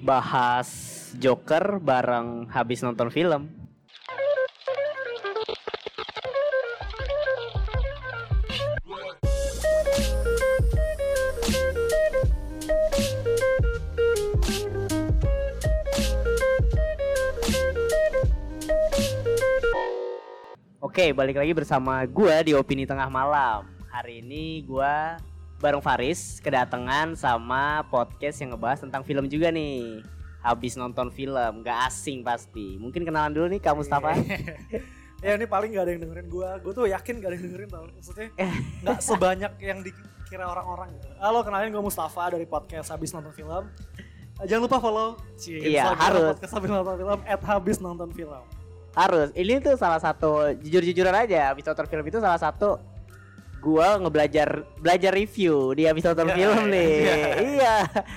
bahas Joker bareng habis nonton film. Oke, balik lagi bersama gua di Opini Tengah Malam. Hari ini gua bareng Faris kedatangan sama podcast yang ngebahas tentang film juga nih. Habis nonton film, gak asing pasti. Mungkin kenalan dulu nih Kak Mustafa. ya ini paling gak ada yang dengerin gue gue tuh yakin gak ada yang dengerin tau maksudnya gak sebanyak yang dikira orang-orang gitu halo kenalin gue Mustafa dari podcast habis nonton film Eh, jangan lupa follow Cie, Iya, harus. podcast habis nonton film at habis nonton film Harus. Ini tuh salah satu jujur-jujuran aja. Habis nonton film itu salah satu gua ngebelajar belajar review di habis nonton Iya, film iya, nih. iya. Iya.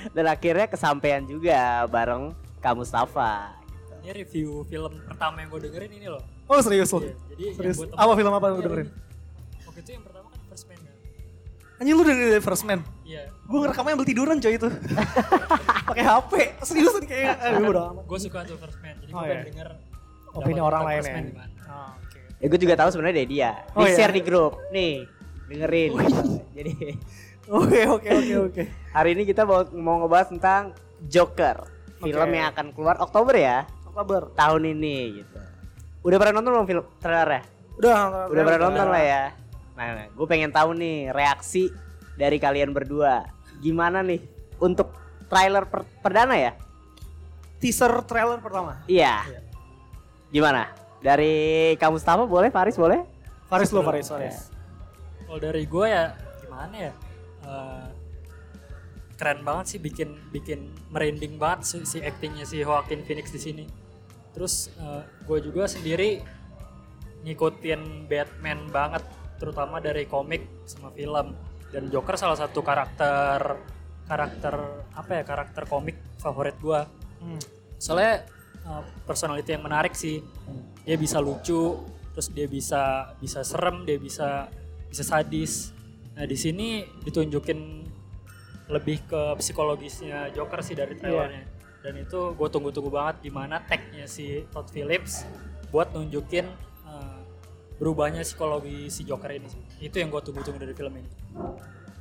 Dan akhirnya kesampaian juga bareng Kak Mustafa. Ini review film pertama yang gue dengerin ini loh. oh serius lo Iya, jadi yang serius apa film apa yang lu Iya, dengerin Waktu itu yang pertama kan First Man kan. anjing lu dengerin dari First Man Iya. gue ngerekamnya ambil tiduran coy itu pakai HP seriusan kayak aduh udah amat Gue suka tuh First Man. Jadi Oh, gue iya. pengen denger opini orang lain ya. Oh, oke Ya gue juga tahu sebenarnya dari dia. Di Oh, iya. share di grup. Nih, dengerin. Jadi oke oke oke oke hari ini kita mau, mau ngebahas tentang Joker. Film yang akan keluar Oktober ya Oktober tahun ini gitu. Udah pernah nonton belum film trailernya? udah Udah pernah nonton lah ya. Nah, gue pengen tahu nih reaksi dari kalian berdua. Gimana nih untuk trailer per- perdana ya? teaser trailer pertama Iya. Iya. Gimana? Dari kamu Mustafa boleh, Faris boleh? Faris lo Faris Faris Kalau dari gue ya gimana ya? Eh, keren banget sih bikin bikin merinding banget si, si actingnya si Joaquin Phoenix di sini. Terus gue juga sendiri ngikutin Batman banget, terutama dari komik sama film. Dan Joker salah satu karakter karakter apa ya karakter komik favorit gue. Hmm. Soalnya uh, personality yang menarik sih. Dia bisa lucu, terus dia bisa bisa serem, dia bisa bisa sadis. Nah, di sini ditunjukin lebih ke psikologisnya Joker sih dari trailernya. Dan itu gue tunggu-tunggu banget gimana tagnya si Todd Phillips buat nunjukin uh, berubahnya psikologi si Joker ini sih. Itu yang gue tunggu-tunggu dari film ini.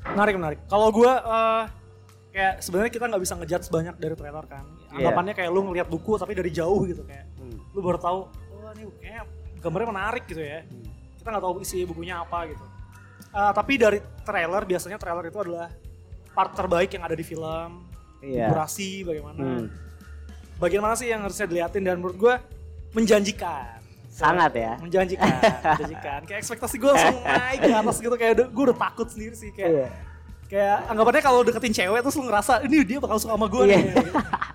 menarik menarik kalau gue eh, kayak sebenarnya kita nggak bisa ngejudge banyak dari trailer kan Iya. anggapannya kayak lu ngeliat buku tapi dari jauh gitu kayak Hmm. lu baru tahu oh ini kayak gambarnya menarik gitu ya Hmm. kita nggak tahu isi bukunya apa gitu Eh, tapi dari trailer biasanya trailer itu adalah part terbaik yang ada di film Iya. durasi bagaimana Hmm. bagian mana sih yang harusnya diliatin dan menurut gue menjanjikan Sangat ya. menjanjikan menjanjikan kayak ekspektasi gue langsung naik ke atas gitu kayak gue udah takut sendiri sih kayak Iya. kayak anggapannya kalau deketin cewek terus lu ngerasa ini dia bakal suka sama gue Iya. nih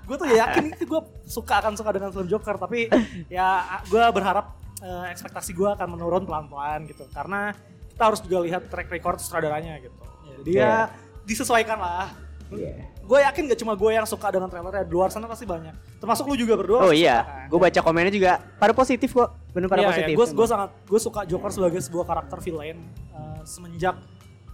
gue tuh ya yakin itu gue suka akan suka dengan film Joker tapi ya gue berharap eh, ekspektasi gue akan menurun pelan-pelan gitu karena kita harus juga lihat track record sutradaranya gitu jadi Iya. ya disesuaikan lah Iya. gue yakin gak cuma gue yang suka dengan trailernya di luar sana pasti banyak termasuk lu juga berdua Oh iya, kan? gue baca komennya juga pada positif kok, bener pada Iya, positif. Gue gue sangat gue suka Joker sebagai sebuah karakter villain eh, semenjak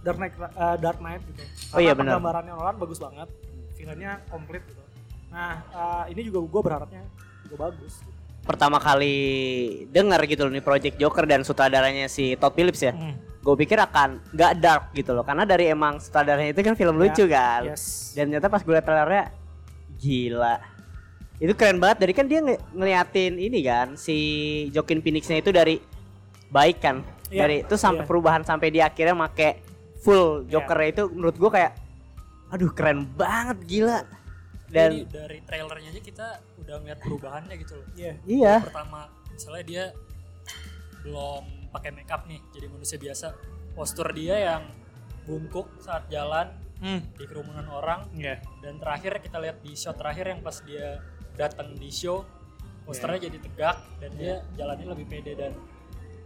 Dark Knight eh, Dark Knight gitu. Oh iya, benar. Karena Penggambarannya Nolan bagus banget, villainnya komplit gitu. Nah eh, ini juga gue berharapnya juga bagus. gitu. Pertama kali denger gitu loh nih Project Joker dan sutradaranya si Todd Phillips ya. Hmm. Gue pikir akan nggak dark gitu loh, karena dari emang sutradaranya itu kan film Ya, lucu kan. Yes. Dan ternyata pas gue liat trailernya gila. Itu keren banget. Dari kan dia nge- ngeliatin ini kan si Joaquin Phoenix-nya itu dari baik kan. Iya, Dari itu sampai iya. perubahan sampai dia akhirnya make full Joker itu menurut gue kayak aduh keren banget gila. Jadi Dan dari trailernya aja kita udah ngeliat perubahannya gitu loh. Iya. iya, pertama misalnya dia belum pakai makeup nih. Jadi manusia biasa postur dia yang bungkuk saat jalan Hmm. di kerumunan orang. Iya. dan terakhir kita lihat di shot terakhir yang pas dia datang di show posternya jadi tegak dan dia jalannya lebih pede dan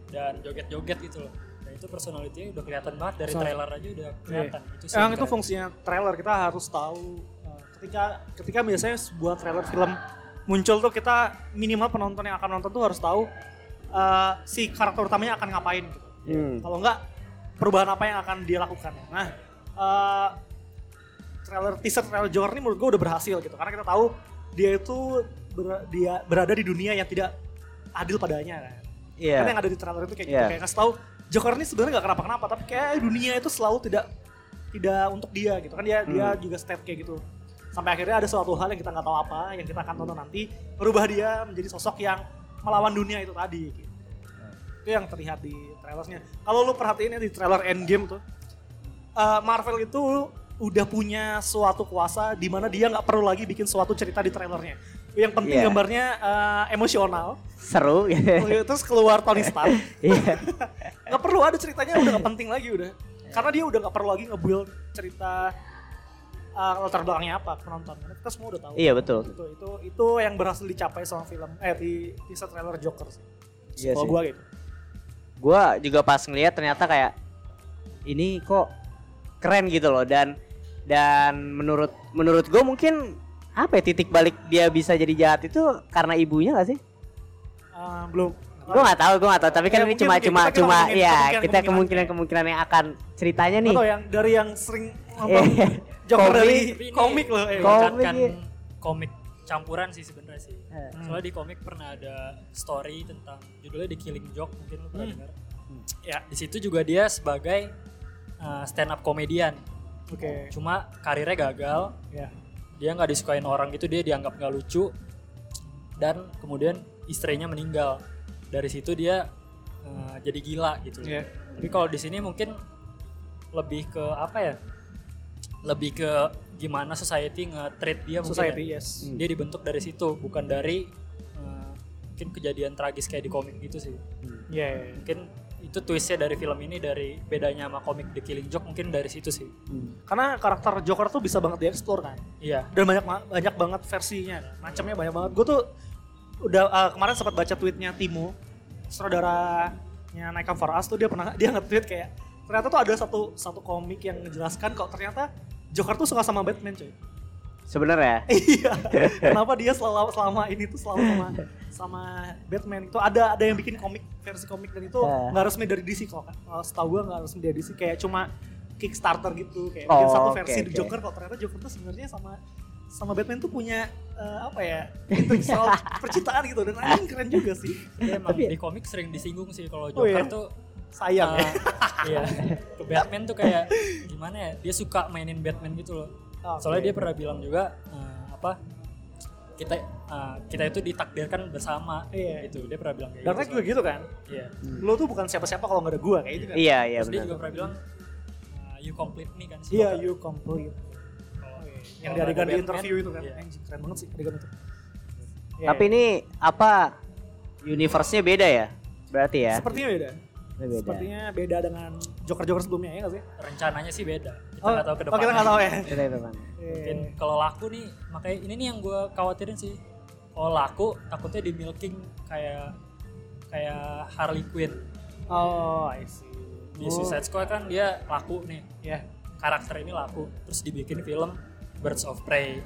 dan joget-joget gitu loh. Dan itu personality udah kelihatan banget. Dari So- trailer aja udah kelihatan. Itu sih yang itu fungsinya trailer kita harus tahu eh, ketika ketika biasanya sebuah trailer film muncul tuh kita minimal penonton yang akan nonton tuh harus tahu eh, si karakter utamanya akan ngapain gitu. Hmm. Kalau enggak perubahan apa yang akan dia lakukan. Nah, eh, trailer teaser trailer Joker ini menurut gue udah berhasil gitu karena kita tahu dia itu ber- dia berada di dunia yang tidak adil padanya kan. Iya. Kan yang ada di trailer itu kayak gitu, Iya. kayak ngasih tahu Joker ini sebenarnya gak kenapa-kenapa, tapi kayak dunia itu selalu tidak tidak untuk dia gitu kan dia dia Hmm. juga step kayak gitu. Sampai akhirnya ada suatu hal yang kita nggak tahu apa, yang kita akan tonton nanti merubah dia menjadi sosok yang melawan dunia itu tadi. Gitu. Itu yang terlihat di trailernya. Kalau lu perhatiin ya di trailer Endgame tuh, eh, Marvel itu udah punya suatu kuasa di mana dia nggak perlu lagi bikin suatu cerita di trailernya. Yang penting Iya. gambarnya eh, emosional, Seru gitu. terus keluar Tony Stark. Iya. nggak perlu ada ceritanya udah nggak penting lagi udah karena dia udah nggak perlu lagi nge-build cerita uh, latar belakangnya apa penonton karena kita semua udah tahu Iya, betul. itu itu itu yang berhasil dicapai sama film eh di teaser trailer Joker sih Iya kalau gua gitu Gua juga pas ngeliat ternyata kayak ini kok keren gitu loh dan dan menurut menurut gue mungkin apa ya titik balik dia bisa jadi jahat itu karena ibunya gak sih? Uh, belum Gue gak tahu, gue gak tahu. Tapi kan Ya, ini mungkin, cuma mungkin. cuma Kita- kita cuma ya kemungkinan- kita kemungkinan kemungkinan yang akan ceritanya nih. atau yang dari yang sering nonton Iya. Joker Komik. dari komik loh eh. Komik. iya. komik campuran sih sebenarnya sih. Eh. Soalnya di komik pernah ada story tentang judulnya The Killing Joke mungkin lu pernah Hmm. dengar. ya Di situ juga dia sebagai stand up komedian. oke Cuma karirnya gagal, ya dia nggak disukain orang gitu, dia dianggap nggak lucu dan kemudian istrinya meninggal. Dari situ dia eh, jadi gila gitu. Iya. Tapi kalau di sini mungkin lebih ke apa ya? Lebih ke gimana society nge-treat dia mungkin society ya. yes. Hmm. dia dibentuk dari situ bukan dari eh, mungkin kejadian tragis kayak di komik gitu sih. Iya, iya, iya. mungkin itu twistnya dari film ini dari bedanya sama komik The Killing Joke mungkin dari situ sih. Karena karakter Joker tuh bisa banget dieksplor kan? Iya. Dan banyak banyak banget versinya macamnya banyak banget. Gue tuh udah uh, kemarin sempat baca tweetnya Timo saudaranya Naik For Us tuh dia pernah dia nge-tweet kayak ternyata tuh ada satu satu komik yang menjelaskan kok ternyata Joker tuh suka sama Batman cuy Sebenarnya? Iya. Kenapa dia selama selama ini tuh selalu sama sama Batman? Itu ada ada yang bikin komik versi komik dan itu nggak resmi dari DC kok kan? Kalau setahu gue nggak resmi dari DC kayak cuma Kickstarter gitu kayak bikin Oh, satu oke, versi oke. Joker kok ternyata Joker tuh sebenarnya sama sama Batman tuh punya eh, apa ya soal percintaan gitu. Dan anjing keren juga sih. Dia emang. Tapi- di komik sering disinggung sih kalau Oh, Joker iya? tuh sayang ya eh, iya ke Batman tuh kayak gimana ya dia suka mainin Batman gitu loh Oke. soalnya dia pernah bilang juga eh, apa kita eh, kita itu ditakdirkan bersama Iya. gitu dia pernah bilang kayak Dark gitu Knight juga gitu kan iya lo tuh bukan siapa-siapa kalau nggak ada gua kayak gitu kan Iya iya terus dia benar. juga pernah bilang eh, you complete me kan iya Joker. you complete yang di nggak ada adegan di Batman, interview itu kan iya. anjing keren banget sih adegan itu Iya, Tapi iya. ini apa universe-nya beda ya? Berarti ya? sepertinya beda Beda. sepertinya beda dengan Joker-Joker sebelumnya ya nggak sih? Rencananya sih beda. Kita Oh, nggak tahu ke oh, depan kita nggak tahu ya. Beda itu kan. mungkin kalau laku nih makanya ini nih yang gue khawatirin sih. Kalau laku takutnya di milking kayak kayak Harley Quinn. Oh, I see. di Suicide Squad kan dia laku nih. Ya, karakter ini laku. Terus dibikin film Birds of Prey.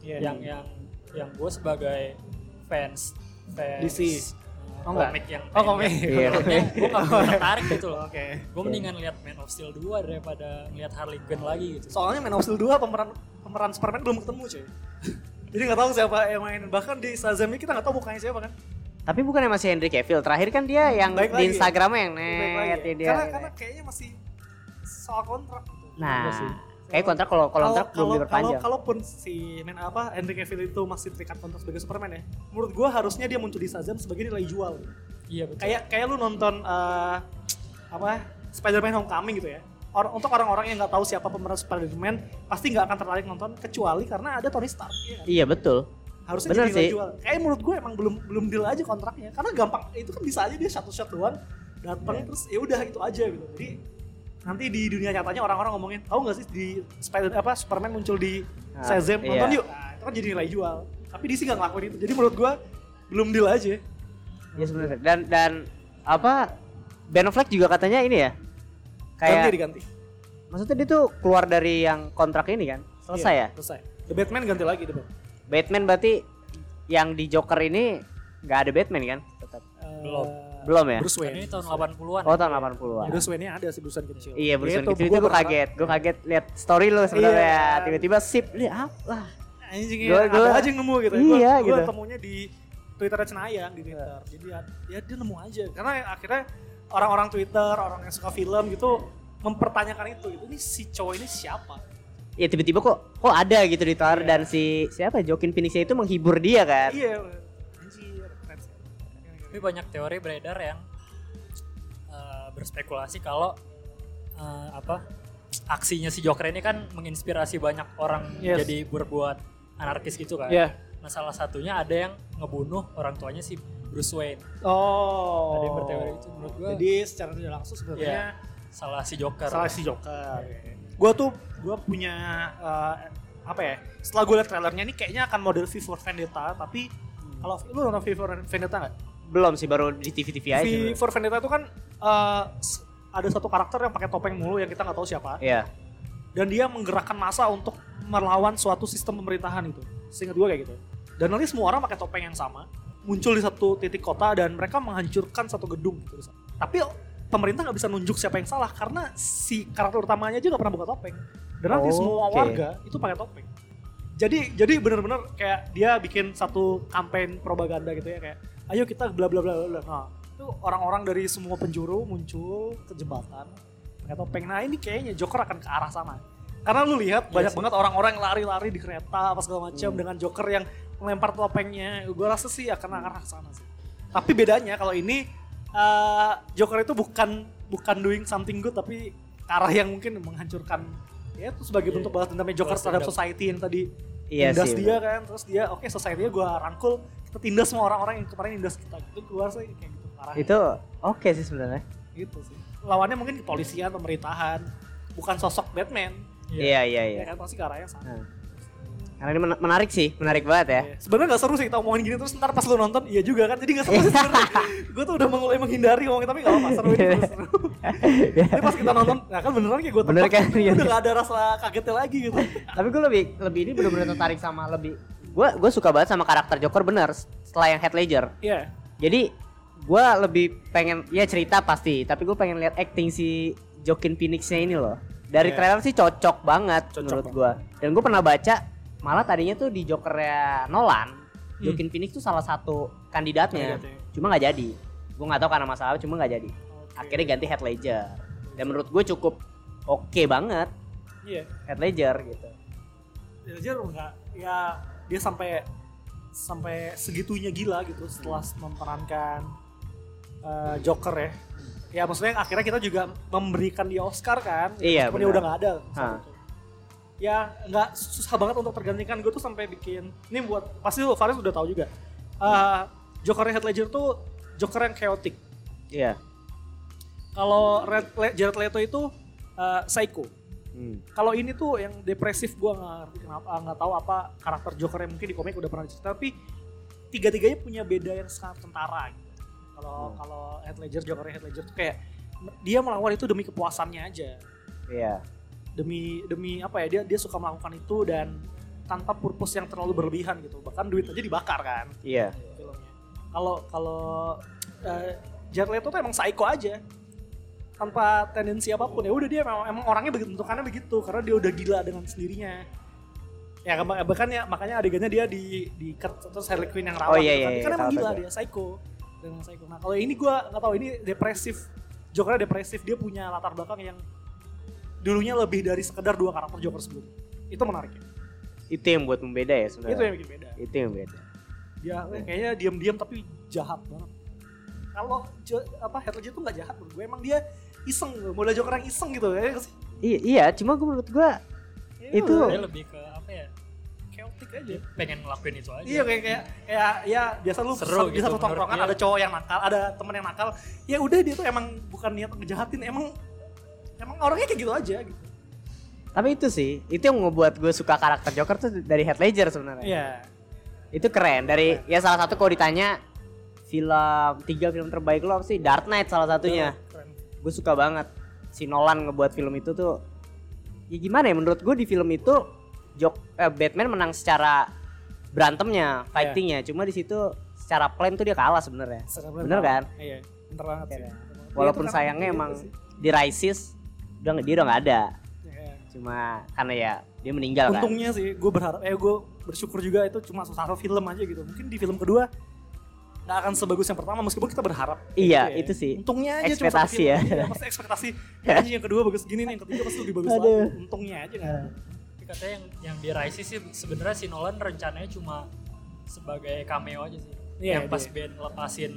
Ya. yang yang yang gue sebagai fans fans DC. Oh, enggak? komik yang Oh, komik. Iya. gue gak tertarik gitu loh Oke. gue mendingan lihat Man of Steel 2 daripada ngeliat Harley Quinn lagi gitu Soalnya Man of Steel 2 pemeran pemeran Superman belum ketemu, cuy. Jadi nggak tahu siapa yang main. Bahkan di Shazam ini kita nggak tahu mukanya siapa kan. Tapi bukannya masih Henry Cavill? Terakhir kan dia yang Baik di. Instagramnya yang Baik lagi net ya. dia. Karena karena kayaknya masih soal kontrak. gitu. Nah, Iya sih. Kayak kontrak kalau kalau kontrak belum kalau, diperpanjang. kalaupun si main apa Henry Cavill itu masih terikat kontrak sebagai Superman ya. Menurut gua harusnya dia muncul di Shazam sebagai nilai jual. iya betul kayak kayak lu nonton eh, apa Spider-Man Homecoming gitu ya. Or- untuk orang-orang yang nggak tahu siapa pemeran Spider-Man pasti nggak akan tertarik nonton kecuali karena ada Tony Stark. Iya kan? Iya betul. Harusnya Bener jadi nilai sih. jual. Kayak menurut gue emang belum belum deal aja kontraknya karena gampang itu kan bisa aja dia satu shot doang datang Iya. terus ya udah itu aja gitu. Jadi nanti di dunia nyatanya orang-orang ngomongin tahu nggak sih di Spider apa Superman muncul di Ah, Shazam iya. nonton yuk. Nah, itu kan jadi nilai jual. Tapi DC nggak ngelakuin itu. Jadi menurut gue belum deal aja. Iya sebenarnya. Dan dan apa Ben Affleck juga katanya ini ya. Ganti Kayak diganti. maksudnya dia tuh keluar dari yang kontrak ini kan? Selesai Iya, ya? Selesai. The Batman ganti lagi The Batman. Batman berarti yang di Joker ini nggak ada Batman kan? Tetap. Belum. Belum ya? Bruce Wayne. ini tahun 80-an Oh tahun 80-an. Bruce Wayne-nya ada sih Bruce Wayne kecil. Iya Bruce Wayne Gitu, kecil gua itu gue kaget, gue kaget lihat story lu sebenarnya Iya. tiba-tiba sip, ini apa? anjing Gua- ya, gua- ada aja yang nemu gitu. Iya, gua, gua gitu. temunya di Twitter Cenayang di Twitter. Jadi ya, ya dia nemu aja. Karena akhirnya orang-orang Twitter, orang yang suka film gitu mempertanyakan itu. Gitu. Ini si cowok ini siapa? Ya tiba-tiba kok kok ada gitu di Twitter Iya. dan si siapa Joaquin Phoenix itu menghibur dia kan. Iya. Tapi banyak teori beredar yang eh, berspekulasi kalau eh, apa aksinya si Joker ini kan menginspirasi banyak orang Yes. jadi berbuat anarkis gitu kan. Iya. Nah salah satunya ada yang ngebunuh orang tuanya si Bruce Wayne. Oh. Ada yang berteori itu menurut gua. Jadi secara tidak langsung sebenarnya Iya. Salah si Joker. salah si Joker. Gue tuh gue punya eh, apa ya? Setelah gue liat trailernya ini kayaknya akan model V for Vendetta, tapi kalau lu nonton V for Vendetta nggak? Belum sih baru di TV-TV aja. Sebenarnya. for Vendetta itu kan eh, s- ada satu karakter yang pakai topeng mulu yang kita nggak tahu siapa, Iya. dan dia menggerakkan massa untuk melawan suatu sistem pemerintahan itu. Seingat gue kayak gitu. Dan nanti semua orang pakai topeng yang sama, muncul di satu titik kota dan mereka menghancurkan satu gedung gitu. Tapi pemerintah nggak bisa nunjuk siapa yang salah karena si karakter utamanya aja nggak pernah buka topeng. Dan nanti Oh, semua oke. warga itu pakai topeng. Jadi jadi bener-bener kayak dia bikin satu campaign propaganda gitu ya kayak ayo kita bla bla bla bla. Nah, itu orang-orang dari semua penjuru muncul ke jembatan topeng. Nah, ini kayaknya Joker akan ke arah sana. Karena lu lihat banyak sih. banget orang-orang yang lari-lari di kereta apa segala macam Hmm. dengan Joker yang melempar topengnya. Gue rasa sih akan ke arah sana sih. Tapi bedanya kalau ini eh, Joker itu bukan bukan doing something good tapi ke arah yang mungkin menghancurkan ya itu sebagai Iya. bentuk balas dendamnya Joker terhadap society yang tadi Iya sih. dia kan terus dia oke society-nya gue rangkul kita tindas semua orang-orang yang kemarin nindas kita gitu keluar sih kayak gitu arahnya Itu oke sih sebenarnya. gitu sih lawannya mungkin kepolisian pemerintahan bukan sosok Batman Iya iya iya. ya kan pasti ke arahnya sana Nah. Karena ini men- menarik sih, menarik banget ya. Iya. Sebenarnya gak seru sih kita ngomongin gini terus ntar pas lu nonton iya juga kan jadi gak seru sih sebenarnya. gue tuh udah mulai menghindari ngomongin tapi gak apa-apa seru ini terus seru. Tapi pas kita nonton, nah kan beneran kayak gue Bener kan? Udah gak ada rasa kagetnya lagi gitu. Tapi gue lebih lebih ini bener-bener tertarik sama lebih gue gue suka banget sama karakter Joker bener setelah yang Heath Ledger. Iya. Jadi gue lebih pengen ya cerita pasti, tapi gue pengen lihat acting si Joaquin Phoenix-nya ini loh. Dari Iya. trailer sih cocok banget Cocok menurut gue. Dan gue pernah baca malah tadinya tuh di Jokernya Nolan, Joaquin Phoenix tuh salah satu kandidatnya. Kandidatnya. Cuma nggak jadi. Gue nggak tahu karena masalah cuma nggak jadi. Oke. Akhirnya ganti Heath Ledger. Dan menurut gue cukup oke banget Iya. Heath Ledger gitu. Ledger enggak ya dia sampai sampai segitunya gila gitu setelah memerankan eh, Joker ya. Ya maksudnya akhirnya kita juga memberikan dia Oscar kan. Iya, Meskipun dia udah nggak ada. Ya nggak susah banget untuk tergantikan. Gue tuh sampai bikin ini buat pasti lu Faris udah tahu juga. Eh Joker Heath Ledger tuh Joker yang chaotic. Iya. Kalau Red- Le- Jared Leto itu eh, psycho. Hmm. Kalau ini tuh yang depresif gua nggak ngerti kenapa nggak tahu apa karakter Joker yang mungkin di komik udah pernah dicerita tapi tiga-tiganya punya beda yang sangat kentara gitu. Kalau Hmm. kalau Heath Ledger Joker Heath Ledger tuh kayak dia melakukan itu demi kepuasannya aja. Iya. Demi demi apa ya dia dia suka melakukan itu dan tanpa purpose yang terlalu berlebihan gitu. Bahkan duit aja dibakar kan Iya. filmnya. Kalau kalau eh, Jared Leto tuh emang psycho aja tanpa tendensi apa pun. Ya udah dia emang, emang orangnya begitu bentukannya begitu karena dia udah gila dengan sendirinya. Ya bahkan ya makanya adegannya dia di di terus Harley Quinn yang rawat Oh, iya, gitu kan. iya, kan iya, emang gila dia psycho. Dengan psycho. Nah kalau ini gua nggak tahu ini depresif Jokernya depresif dia punya latar belakang yang dulunya lebih dari sekedar dua karakter Joker sebelumnya itu menarik ya. Itu yang buat membeda ya sebenarnya. itu yang bikin beda. Itu yang beda. dia eh, kayaknya diam-diam tapi jahat banget. Kalau apa Heath Ledger tuh nggak jahat menurut gue emang dia iseng model Joker yang iseng gitu ya sih? Iya, iya, cuma gue menurut gue Ya, Itu- Dia lebih ke apa ya? chaotic aja. Dia pengen ngelakuin itu aja. iya kayak kayak kayak ya biasa lu Seru di gitu satu menurut tongkrongan ada cowok yang nakal ada temen yang nakal. Ya udah dia tuh emang bukan niat ngejahatin emang emang orangnya kayak gitu aja gitu. Tapi itu sih, itu yang ngebuat gue suka karakter Joker tuh dari Heath Ledger sebenarnya. iya. Itu keren dari ya salah satu kalau ditanya film tiga film terbaik lo apa sih? Dark Knight salah satunya. keren Gue suka banget si Nolan ngebuat film itu tuh ya gimana ya menurut gue di film itu Jok eh, Batman menang secara berantemnya, fightingnya. Cuma di situ secara plan tuh dia kalah sebenarnya. Bener kan? iya pinter banget sih Iya. Ya, Walaupun kan sayangnya gitu emang sih. di Rises udah dia udah nggak ada. Iya. Cuma karena ya dia meninggal kan. untungnya sih gue berharap eh gue bersyukur juga itu cuma satu film aja gitu mungkin di film kedua nggak akan sebagus yang pertama meskipun kita berharap Iya, Gitu ya. itu sih. untungnya aja cuma Ekspektasi film. ya. Iya, pasti ekspektasi anjing yang kedua bagus gini nih yang ketiga pasti lebih bagus Aduh. lagi untungnya aja nggak katanya yang yang di Rise sih sebenarnya si Nolan rencananya cuma sebagai cameo aja sih. Iya, yang pas dia. Ben lepasin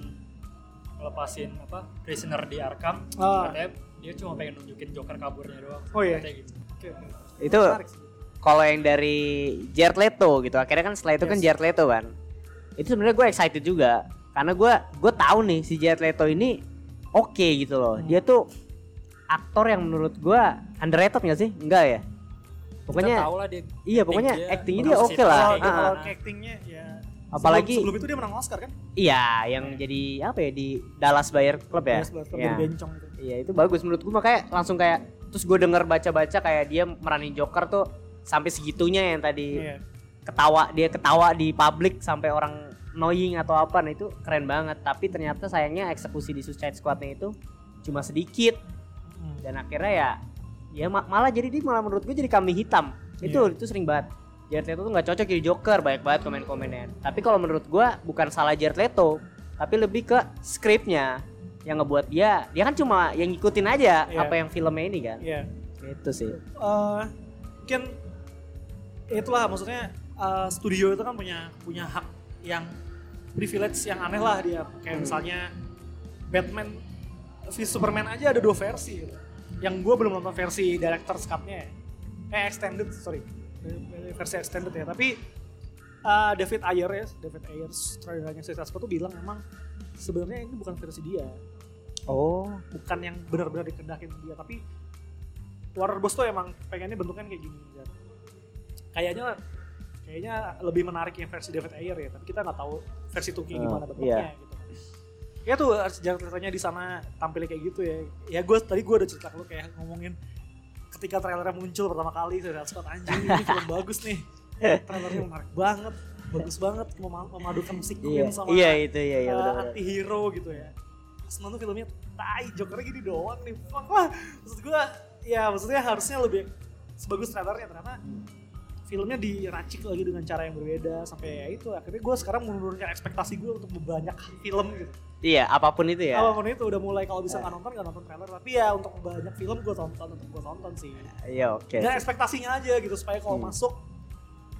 lepasin apa prisoner di Arkham Ah. katanya dia cuma pengen nunjukin Joker kaburnya doang. Oh, iya. Katanya gitu. Itu kalau yang dari Jared Leto gitu. Akhirnya kan setelah itu kan Yes. Jared Leto kan. Itu sebenarnya gue excited juga karena gue gue tahu nih si Jared Leto ini oke gitu loh. Hmm. Dia tuh aktor yang menurut gue underrated gak sih? Enggak ya? Pokoknya Kita tahu lah dia iya pokoknya dia actingnya dia oke sih, lah. Ah, ah. actingnya ya Apalagi- sebelum, sebelum itu dia menang Oscar kan? Iya, yang jadi apa ya di Dallas Buyer Club ya? Yes, betul, Iya. dari bencong itu. Iya itu bagus menurut gue makanya langsung kayak terus gue denger baca-baca kayak dia meranin Joker tuh sampai segitunya yang tadi Iya. Ketawa dia ketawa di publik sampai orang annoying atau apa. Nah itu keren banget. Tapi ternyata sayangnya eksekusi di Suicide Squadnya itu cuma sedikit. Hmm. dan akhirnya ya ya ma- malah jadi dia malah menurut gue jadi kambing hitam. Itu Iya. itu sering banget. Jared Leto tuh nggak cocok jadi Joker. Banyak banget komen-komennya. Tapi kalau menurut gue bukan salah Jared Leto tapi lebih ke skripnya yang ngebuat dia dia kan cuma yang ngikutin aja Iya. apa yang filmnya ini kan. Iya. itu sih. Eh, mungkin itulah maksudnya eh, studio itu kan punya punya hak yang privilege yang aneh lah dia. Kayak Hmm. misalnya Batman v Superman aja ada dua versi. Gitu. yang gue belum nonton versi director cut-nya ya. eh extended sorry. Versi extended ya. Tapi eh, David Ayer ya David Ayer sutradaranya Suicide Squad tuh bilang emang sebenarnya ini bukan versi dia. Oh. Bukan yang benar-benar dikendakin dia. Tapi Warner Bros tuh emang pengennya bentuknya kayak gini dan kayaknya kayaknya lebih menarik yang versi David Ayer ya tapi kita nggak tahu versi kayak Oh, gimana bentuknya iya. gitu. Ya tuh sejarah ceritanya di sana tampilnya kayak gitu ya. Ya gue tadi gue udah cerita ke lu kayak ngomongin ketika trailernya muncul pertama kali saya Scott anjing ini film bagus nih. Trailernya menarik banget bagus banget mema- memadukan musik iya. Queen sama iya itu iya iya uh, benar-benar. anti-hero gitu ya. Pas nonton filmnya, tai, Jokernya gini doang nih, fuck lah Maksud gue, ya maksudnya harusnya lebih sebagus trailernya. Ternyata filmnya diracik lagi dengan cara yang berbeda Sampai ya itu, akhirnya gue sekarang menurunkan ekspektasi gue untuk banyak film gitu iya apa pun itu ya Apa pun itu udah mulai kalau bisa nggak nonton, nggak nonton trailer Tapi ya untuk banyak film gue tonton, untuk gue tonton sih iya oke Dan ekspektasinya aja gitu, supaya kalau Hmm. masuk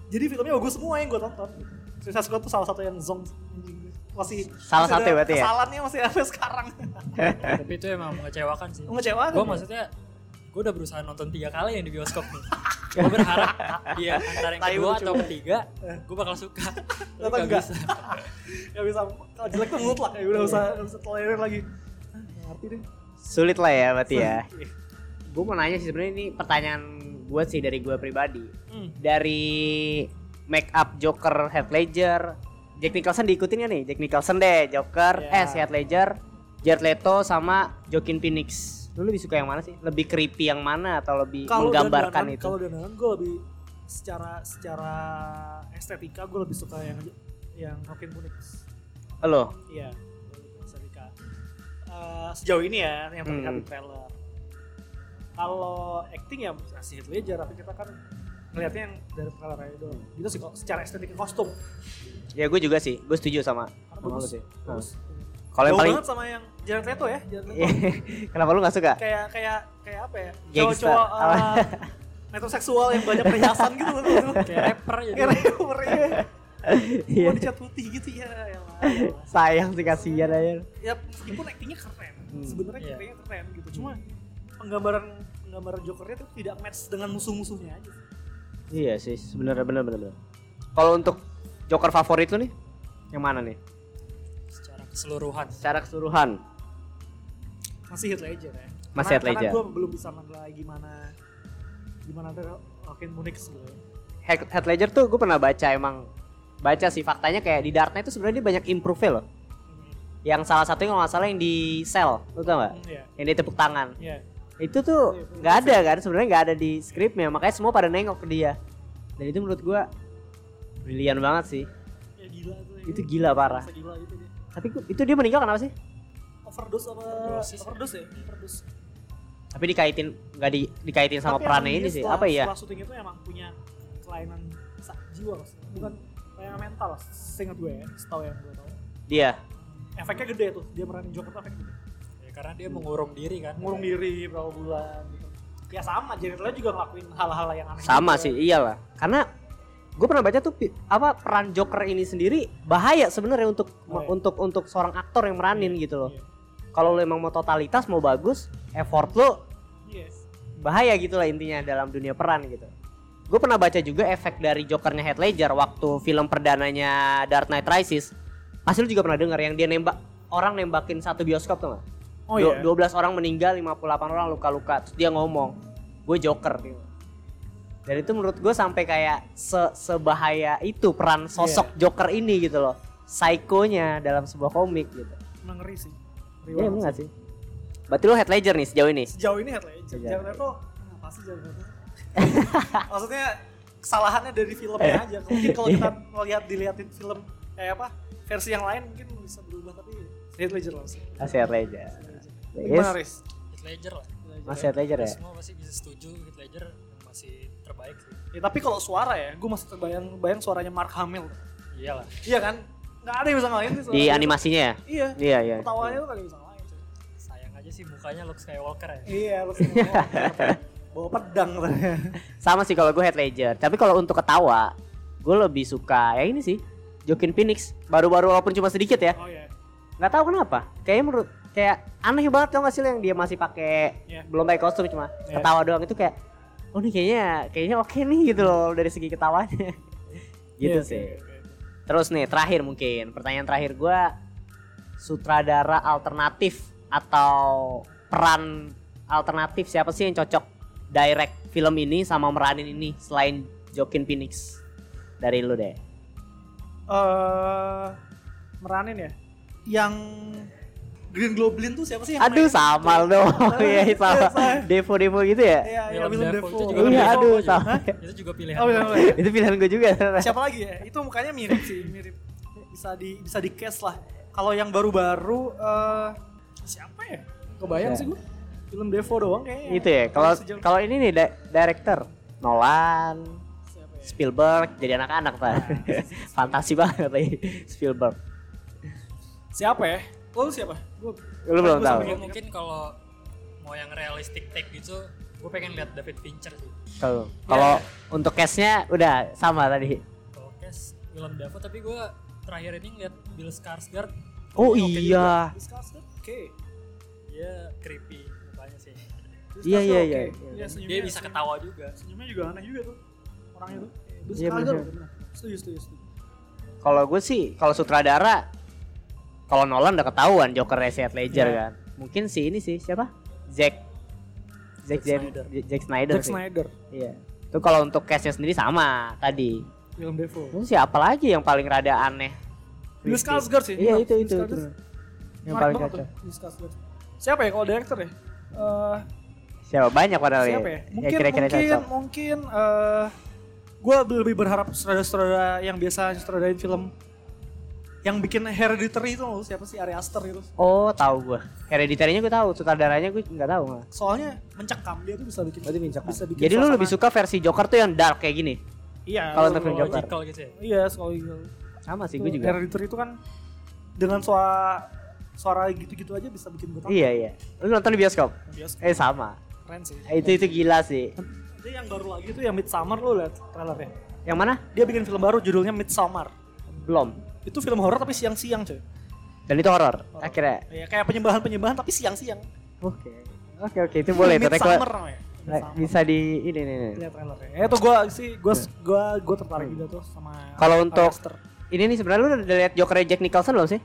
Jadi filmnya bagus semua yang gue tonton Suicide Squad tuh salah satu yang zong masih Salah masih satu ada ya berarti ya? Kesalahannya masih sampai sekarang. Tapi itu emang mengecewakan sih. Mengecewakan. Gue ya? maksudnya gue udah berusaha nonton tiga kali yang di bioskop nih. gue berharap dia antara yang kedua atau ketiga gue bakal suka. Tapi Ternyata nggak enggak. bisa. Gak bisa. Kalau jelek tuh mutlak ya udah usah nggak usah tolerir lagi. Ah, ngerti deh. sulit lah ya berarti ya Iya. gue mau nanya sih sebenarnya ini pertanyaan gue sih dari gue pribadi Hmm. dari make up Joker Heath Ledger Jack Nicholson diikutin gak nih Jack Nicholson deh Joker Ya. eh si Heath Ledger Jared Leto sama Joaquin Phoenix lu lebih suka yang mana sih lebih creepy yang mana atau lebih menggambarkan dandanan- itu Kalau dandanan gue lebih secara secara estetika gue lebih suka yang yang Joaquin Phoenix. lo Iya. estetika. Eh, sejauh ini ya yang terlihat Hmm. di trailer. Kalau acting ya masih Heath Ledger tapi kita kan ngelihatnya yang dari trailer aja doang. Gitu sih kok secara estetika kostum. ya gue juga sih gue setuju sama bagus. sih bagus. Kalau yang Jauh paling banget sama yang Jared Leto ya, Jared Leto. kenapa lu gak suka kayak kayak kayak apa ya? Cowok-cowok uh, metroseksual yang banyak perhiasan gitu loh. Kayak rapper aja. Kayak rapper ya. Iya. Mau dicat putih gitu ya. ya lah, ya lah. sayang sih kasihan aja Ya meskipun actingnya keren, Hmm. sebenarnya Iya. actingnya keren gitu. Cuma penggambaran penggambaran Jokernya tuh tidak match dengan musuh-musuhnya aja. iya sih sebenarnya bener. kalau untuk Joker favorit lu nih yang mana nih keseluruhan. secara keseluruhan Masih Heath Ledger ya. Masih Heath karena, Ledger. Karena gue belum bisa menilai gimana gimana ada Joaquin Phoenix gitu ya. Heath Heath Ledger tuh gue pernah baca emang baca sih faktanya kayak di Dark Knight itu sebenarnya dia banyak improve loh yang salah satunya kalau nggak salah yang di sel lu tau nggak Hmm, Iya. yang dia tepuk tangan Iya. itu tuh Iya, nggak ada kan sebenarnya nggak ada di skripnya makanya semua pada nengok ke dia dan itu menurut gua brilian banget sih Ya gila tuh. ya. itu gila parah gila gitu. Tapi itu dia meninggal kenapa sih Overdose apa Overdosis. overdose ya? Overdose. tapi dikaitin nggak di, dikaitin sama Tapi perannya ini sih setelah- apa ya Setelah syuting itu emang punya kelainan jiwa maksudnya. bukan kayak mental seingat gue ya setahu yang gue tahu Dia. efeknya gede tuh dia meranin Joker tuh efeknya gede Ya, karena dia mengurung diri kan. ngurung diri berapa bulan gitu ya sama Jared Leto juga ngelakuin hal-hal yang aneh Sama juga. sih, iyalah. Karena gue pernah baca tuh apa peran Joker ini sendiri bahaya sebenarnya untuk Oh, iya. untuk untuk seorang aktor yang meranin gitu loh. Iya. Kalau lo emang mau totalitas mau bagus, effort lo Yes. bahaya gitu lah intinya dalam dunia peran gitu. Gue pernah baca juga efek dari Jokernya Heath Ledger waktu film perdananya Dark Knight Rises. Pasti lu juga pernah dengar yang dia nembak orang nembakin satu bioskop tuh gak? Oh iya. 12 orang meninggal, 58 orang luka-luka. Terus dia ngomong, gue Joker. Gitu. Dan itu menurut gue sampai kayak se- sebahaya itu peran sosok Joker ini gitu loh. Psikonya dalam sebuah komik gitu. Emang ngeri sih. Ngeri Iya emang sih. gak sih? Berarti lu Heath Ledger nih sejauh ini? Sejauh ini Heath Ledger. Sejauh Jared Leto apa sih Jared Leto? Maksudnya kesalahannya dari filmnya aja. Mungkin kalau kita melihat dilihatin film kayak apa versi yang lain mungkin bisa berubah tapi Heath Ledger lah sih. Masih Heath Ledger. Gimana. Riz? Heath Ledger lah. Masih Heath Ledger ya? Semua pasti bisa setuju Heath Ledger yang masih terbaik sih. Ya, tapi kalau suara ya, gue masih terbayang bayang suaranya Mark Hamill. Iyalah. Iya kan? Nggak ada yang bisa ngalahin sih. Di animasinya ya? Iya. Iya iya. Ketawanya tuh kagak bisa ngalahin. cuy. Sayang aja sih mukanya Luke Skywalker ya. Iya, lu semua bawa pedang katanya. Sama sih kalau gue Heath Ledger. Tapi kalau untuk ketawa, gue lebih suka ya ini sih. Joaquin Phoenix. Baru-baru walaupun cuma sedikit ya. Oh iya. Nggak tahu kenapa. Kayaknya menurut kayak aneh banget tau gak sih yang dia masih pakai Iya. belum pakai kostum cuma Iya. ketawa doang itu kayak oh nih kayaknya kayaknya oke nih gitu loh dari segi ketawanya. gitu Iya, sih. oke, oke, oke. Terus nih terakhir mungkin pertanyaan terakhir gue sutradara alternatif atau peran alternatif siapa sih yang cocok direct film ini sama meranin ini selain Joaquin Phoenix dari lu deh. Eh, meranin ya? Yang Green Goblin tuh siapa sih? yang Aduh main? sama dong. Iya sama. Sama. Devo-devo gitu ya. Iya, iya, Willem juga Iya, aduh, juga. sama. Itu juga pilihan. Oh, Willem Dafoe. Itu pilihan gue juga. Siapa lagi ya? Itu mukanya mirip sih, mirip. Bisa di bisa di cast lah. Kalau yang baru-baru eh siapa ya? Kebayang Ya. sih gue. Willem Dafoe doang kayaknya. Itu ya. Kalau kalau ini nih di- director Nolan, siapa ya? Spielberg jadi anak-anak pak. Fantasi banget lagi Spielberg. Siapa ya? Lo siapa? Gua, Lu belum tahu. mungkin kalau mau yang realistic take gitu, gue pengen lihat David Fincher sih. Kalau kalau Ya. untuk case-nya udah sama tadi. Kalau cast Willem Dafoe, tapi gue terakhir ini ngeliat Bill Skarsgård. Oh Oke iya. Skarsgård? Oke. Dia creepy mukanya sih. Iya, iya, iya. Iya, senyumnya- Dia bisa ketawa juga. Senyumnya juga aneh juga tuh. Orangnya tuh. Bill Iya, Skarsgård, bener. bener. Setuju, setuju, setuju. Kalau gue sih kalau sutradara kalau Nolan udah ketahuan Joker Heath Ledger Iya. kan. Mungkin si ini sih siapa? Zack Zack, Zack Snyder. Snyder. Zack Snyder Zack sih. Snyder, Iya. Itu kalau untuk case-nya sendiri sama tadi. Willem Dafoe. Terus siapa lagi yang paling rada aneh? Bill. Skarsgård sih. Iya itu itu, itu. Yang paling Skarsgård. Siapa ya kalau director ya? Eh, Siapa banyak padahal siapa ya? ya. Mungkin kira-kira mungkin cocok. mungkin eh gue lebih berharap sutradara-sutradara yang biasa sutradain film yang bikin Hereditary itu loh siapa sih Ari Aster gitu. Oh, tahu gua. Hereditary-nya gua tahu, sutradaranya gua nggak tahu malah. Soalnya mencekam dia tuh bisa bikin Berarti mencekam. bisa bikin Jadi lu lebih suka versi Joker tuh yang dark kayak gini? Iya. kalau film Joker. Gitu ya. Iya, gitu. Sama sih Tuh, gua juga. Hereditary itu kan dengan suara suara gitu-gitu aja bisa bikin gue takut. Iya, iya. Lu nonton di bioskop? Biasa Eh sama. keren sih. Eh, itu itu gila sih. Itu yang baru lagi tuh yang Midsummer lu liat trailernya. Yang mana? Dia bikin film baru judulnya Midsummer. Belum. Itu film horor tapi siang-siang cuy. Dan itu horor. Akhirnya. Ya kayak penyembahan-penyembahan tapi siang-siang. Oke. Oke oke itu boleh tuh. Midsummer Rekla- namanya. Re- Midsummer. Bisa di ini nih. nih. lihat trailernya. Ya itu gua sih gua gua gua tertarik juga tuh sama Kalau untuk- Aster. Ini nih sebenarnya lu udah lihat Joker Jack Nicholson belum sih?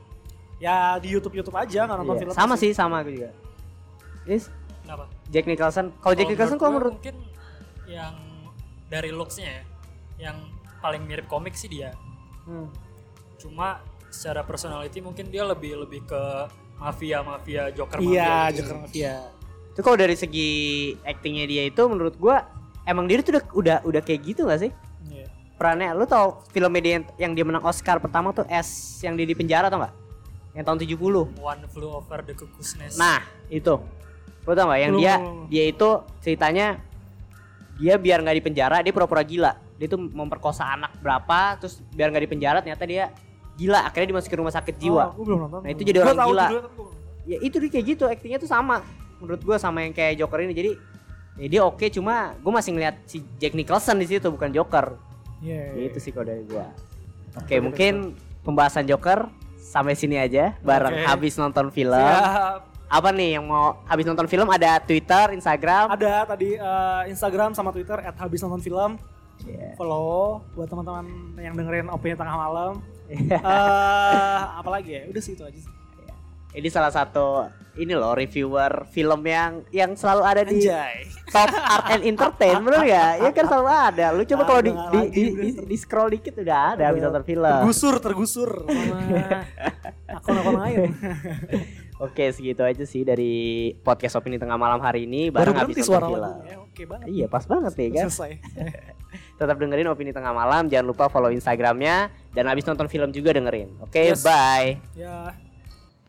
ya di YouTube YouTube aja nggak nonton Iya, film Sama sih, sama aku juga. Yes, Kenapa? Jack Nicholson. Kalau Jack Nicholson kalau menurut mungkin yang dari looks-nya ya, yang paling mirip komik sih dia. Hmm. Cuma secara personality mungkin dia lebih lebih ke mafia mafia Joker Iya, mafia. gitu. Joker Mafia. itu kalau dari segi actingnya dia itu menurut gua emang dia tuh udah udah udah kayak gitu gak sih? Iya. Perannya lu tau film dia yang, yang dia menang Oscar pertama tuh S yang dia di penjara tau gak? Yang tahun 70. One Flew Over the Cuckoo's Nest. Nah, itu. Lu tau gak yang Belum, dia dia itu ceritanya dia biar nggak di penjara dia pura-pura gila. dia tuh memperkosa anak berapa terus biar nggak dipenjara ternyata dia gila akhirnya dimasukin rumah sakit jiwa Oh, gue belum nonton. Nah, itu jadi orang gila. ya itu dia kayak gitu aktingnya tuh sama menurut gua sama yang kayak Joker ini jadi ya dia oke cuma gue masih ngeliat si Jack Nicholson di situ bukan Joker Iya. iya, itu iya. sih kalau dari gua oke mungkin pembahasan Joker sampai sini aja bareng Oke. habis nonton film Siap. apa nih yang mau habis nonton film ada Twitter Instagram Ada tadi eh, Instagram sama Twitter at habis nonton film. Iya. Follow buat teman-teman yang dengerin opini tengah malam. Iya. Eh apa lagi ya? Udah sih itu aja sih. ini salah satu ini loh reviewer film yang yang selalu ada di Anjay. top art and entertain bener ya ya kan selalu ada lu coba kalau di, di, di, di, di scroll dikit udah ada habis nonton film Tergusur, tergusur sama akun-akun lain. oke segitu aja sih dari podcast opini tengah malam hari ini Baru habis berhenti suara film lagunya. Oke banget. iya pas banget nih kan Selesai. tetap dengerin opini tengah malam jangan lupa follow instagramnya dan habis nonton film juga dengerin oke Yes. bye Ya.